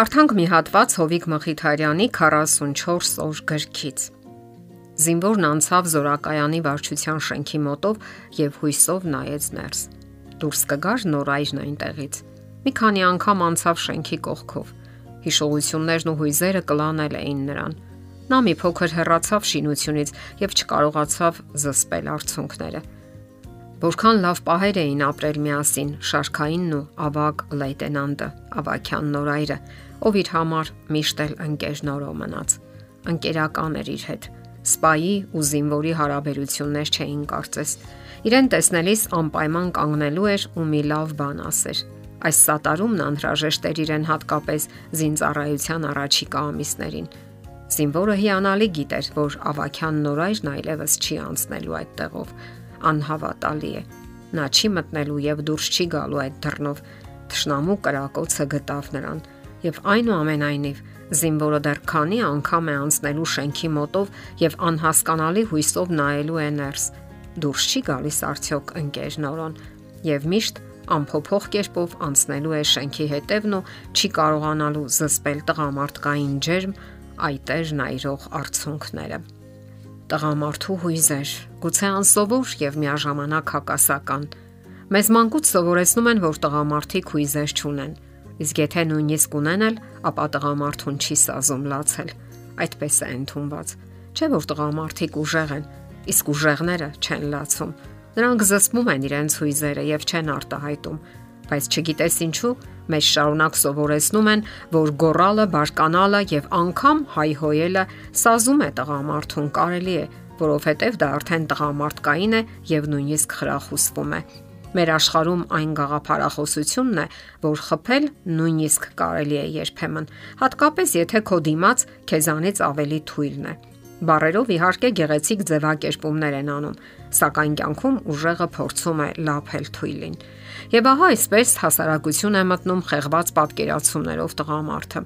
Կարդանք մի հատված Հովիկ Մխիթարյանի 44 օր գրքից։ Զինվորն անցավ զորակայանի վարչության շենքի մոտով եւ հույսով նայեց ներս։ Դուրս կգար նոր այժն այնտեղից։ Մի քանի անգամ անցավ շենքի կողքով։ Հիշողություններն ու հույզերը կլանել էին նրան։ Նա մի փոքր հեռացավ շինությունից եւ չկարողացավ զսպել արցունքները։ Որքան լավ պահեր էին ապրել միասին Շարքայինն ու ավակ լեյտենանտը, ավակյան նորայրը, ով իր համար միշտ էլ ընկեր նորո մնաց։ Ընկերական էր իր հետ։ Սպայի ու զինվորի հարաբերություններ չէին կարծես։ Իրեն տեսնելիս անպայման կանգնելու էր ու մի լավ բան ասեր։ Այս սատարումն անհրաժեշտ էր իրեն հատկապես զինծառայության առաջիկա ամիսներին։ Զինվորը հիանալի գիտեր, որ ավակյան նորայրն այլևս չի անցնելու այդ տեղով անհավատալի է։ Նա չի մտնելու եւ դուրս չի գալու այդ դռնով։ Տշնամու կրակոցը գտավ նրան եւ այնուամենայնիվ զինվորը դեռ քանի անգամ է անցնելու շենքի մոտով եւ անհասկանալի հույսով նայելու է ներս։ Դուրս չի գալիս արդյոք ընկեր նորոն եւ միշտ ամփոփող կերպով անցնելու է շենքի հետևն ու չի կարողանալու զսպել տղամարդկային ջերմ այտեր նայրող արցունքները տղամարդու հույզեր, գուցե անսովոր եւ միաժամանակ հակասական։ Մեզ մանկուց սովորեցնում են, որ տղամարդիկ հույզեր չունեն, իսկ եթե նույնիսկ ունեն էլ, ապա տղամարդուն չի սազում լացել։ Այդպես է ընդունված։ Չէ որ տղամարդիկ ուժեղ են, իսկ ուժեղները չեն լացում։ Նրանք զսպում են իրենց հույզերը եւ չեն արտահայտում, բայց չգիտես ինչու մեզ շարունակ սովորեցնում են, որ գորալը, բարկանալը եւ անգամ հայհոյելը սազում է տղամարդուն կարելի է, որովհետեւ դա արդեն տղամարդկային է եւ նույնիսկ խրախուսվում է։ Մեր աշխարհում այն գաղափարախոսությունն է, որ խփել նույնիսկ կարելի է երբեմն, հատկապես եթե քո դիմաց քեզանից ավելի թույլն է։ Բարերով իհարկե գեղեցիկ ձևակերպումներ են անում, սակայն կյանքում ուժեղը փորձում է լափել թույլին։ Եվ ահա այսպես հասարակություն է մտնում խեղված պատկերացումներով տղամարդը։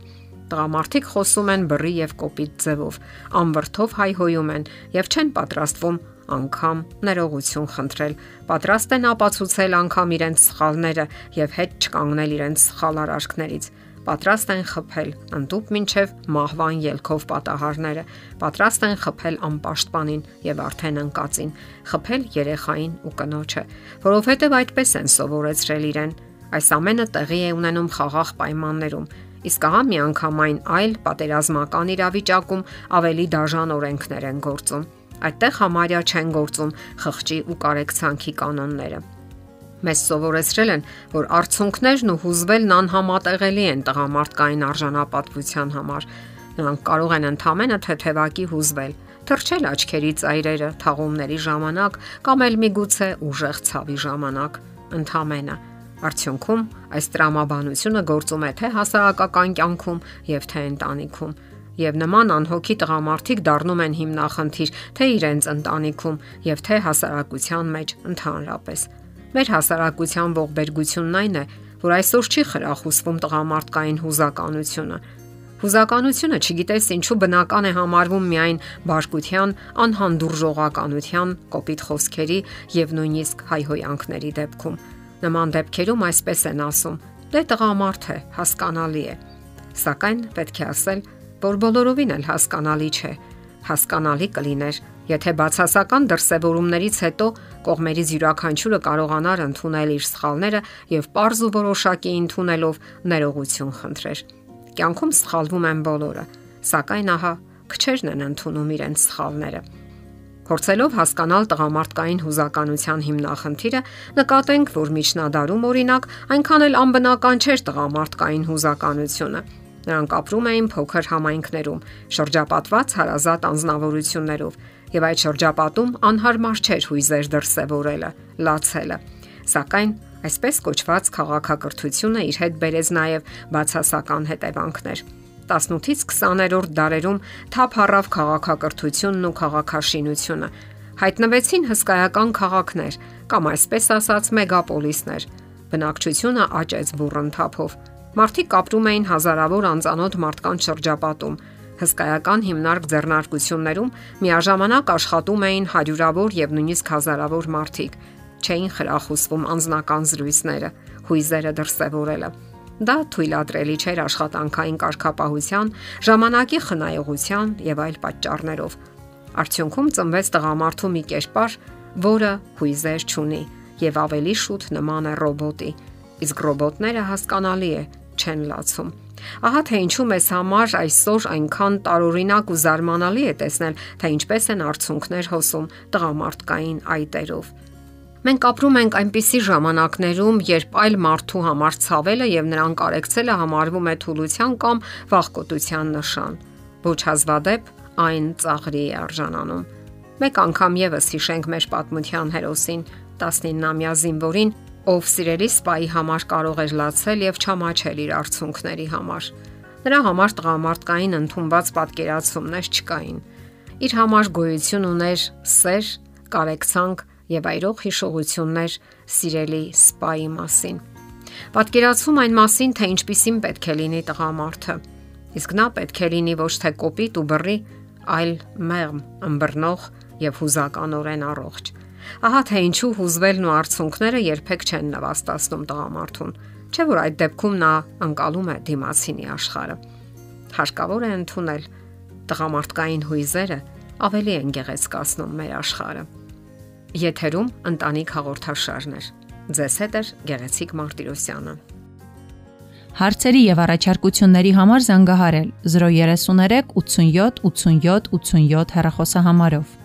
Տղամարդիկ խոսում են բռի եւ կոպիտ ձևով, անվրթով հայհոյում են եւ չեն պատրաստվում անգամ ներողություն խնդրել, պատրաստ են ապացուցել անգամ իրենց սխալները եւ հետ չկանգնել իրենց սխալ արարքներից պատրաստ են խփել ընդուպ մինչև մահվան ելքով պատահարները, պատրաստ են խփել անպաշտպանին եւ արդեն անկածին, խփել երեխային ու կնոջը, որովհետեւ այդպես են սովորեցրել իրեն։ Այս ամենը տեղի է ունենում խաղաղ պայմաններում, իսկ ահա միանգամայն այլ պատերազմական իրավիճակում ավելի դաժան օրենքներ են գործում։ Այդտեղ համարյա չեն գործում խղճի ու կարեկցանքի կանոնները։ Մեզ սովորեցրել են, որ արցունքներն ու հուզվելն անհամատեղելի են տղամարդկային արժանապատվության համար։ Նրանք կարող են ընդհանրապես թեթևակի հուզվել, թրջել աչքերի ծայրերը թաղումների ժամանակ կամ էլ միգուցե ուժեղ ցավի ժամանակ։ Ընդհանրապես Արդյունքում այս տրամաբանությունը գործում է թե հասարակական կյանքում եւ թե ընտանիքում եւ նման անհոգի տղամարդիկ դառնում են հիմնախնդիր թե իրենց ընտանիքում եւ թե հասարակության մեջ ընդհանրապես։ Մեր հասարակության ողբերգությունն այն է, որ այսօր չի խրախուսվում տղամարդկային հուզականությունը։ Հուզականությունը չգիտես ինչու բնական է համարվում միայն բարկության, անհանդուրժողականության, կոպիտ խոսքերի եւ նույնիսկ հայհոյանքների դեպքում։ Նման դեպքերում այսպես են ասում. դե տղամարդ է, հասկանալի է։ Սակայն պետք է ասել, որ բոլորովին էլ հասկանալի չէ։ Հասկանալի կլիներ, Եթե բացասական դրսևորումներից հետո կողմերից յուրաքանչյուրը կարողանար ընդունել իր սխալները եւ པարզ ու որոշակի ընդունելով ներողություն խնդրեր։ Կյանքում սխալվում են բոլորը, սակայն ահա քչերն են ընդունում իրենց սխալները։ Փորձելով հասկանալ տղամարդկային հուզականության հիմնախնդիրը, նկատենք, որ միջնադարում օրինակ այնքան էլ անբնական չէր տղամարդկային հուզականությունը Նրանք ապրում էին փոքր համայնքներում, շրջապատված հարազատ անznավորություններով, եւ այդ շրջապատում անհարմար չէր հույզեր դրսևորելը, լացելը։ Սակայն այսպես կոչված քաղաքակրթությունը իր հետ բերեց նաև բացասական հետևանքներ։ 18-ից 20-րդ դարերում թափ առավ քաղաքակրթությունն ու քաղաքաշինությունը։ Հայտնվեցին հսկայական քաղաքներ կամ այսպես ասած մեգապոլիսներ։ Բնակչությունը աճեց բուրըն թափով։ Մարդիկ ապրում էին հազարավոր անծանոթ մարդկանց շրջապատում, հսկայական հիմնարկ ձեռնարկություններում միաժամանակ աշխատում էին հարյուրավոր եւ նույնիսկ հազարավոր մարդիկ։ Չէին խրախուսվում անznական զրույցները, հույզերը դրսևորելը։ Դա թույլատրելի չէր աշխատանքային կարգապահության, ժամանակի խնայողության եւ այլ պատճառներով։ Արդյունքում ծնվեց տղամարդու մի կերպար, որը հույզեր չունի եւ ավելի շուտ նման է ռոբոտի։ Իսկ ռոբոտները հասկանալի է, չեն լացում։ Ահա թե ինչու մեզ համար այսօր այնքան տարօրինակ ու զարմանալի է տեսնել, թե ինչպես են արցունքներ հոսում տղամարդկային այտերով Մենք ապրում ենք այնպիսի ժամանակներում, երբ այլ մարդու համար ցավելը եւ նրան կարեկցելը համարվում է թուլության կամ վախկոտության նշան։ Ոչ հազվադեպ այն ծաղրի է արժանանում։ Մեկ անգամ եւս հիշենք մեր պատմության հերոսին 19-ամյա զինվորին, ով սիրելի սպայի համար կարող էր լացել եւ չամաչել իր արցունքների համար։ Նրա համար տղամարդկային ընդունված պատկերացումներ չկային։ Իր համար գոյություն ուներ սեր, կարեկցանք եւ այրող հիշողություններ սիրելի սպայի մասին։ Պատկերացում այն մասին, թե ինչպիսին պետք է լինի տղամարդը։ Իսկ նա պետք է լինի ոչ թե կոպիտ ու բռի, այլ մեղմ, ըմբռնող եւ հուզականորեն առողջ։ Ահա թե ինչու հուզվելն ու արցունքները երբեք չեն նվաստացնում տղամարդուն, չէ՞ որ այդ դեպքում նա անցալում է դիմացինի աշխարհը։ Հարկավոր է ընդունել. տղամարդկային հույզերը ավելի են գեղեցկացնում մեր աշխարհը։ Եթերում ընտանիք հաղորդաշարներ։ Ձեզ հետ է Գեղեցիկ Մարտիրոսյանը։ Հարցերի եւ առաջարկությունների համար զանգահարել 033 87 87 87 հեռախոսահամարով։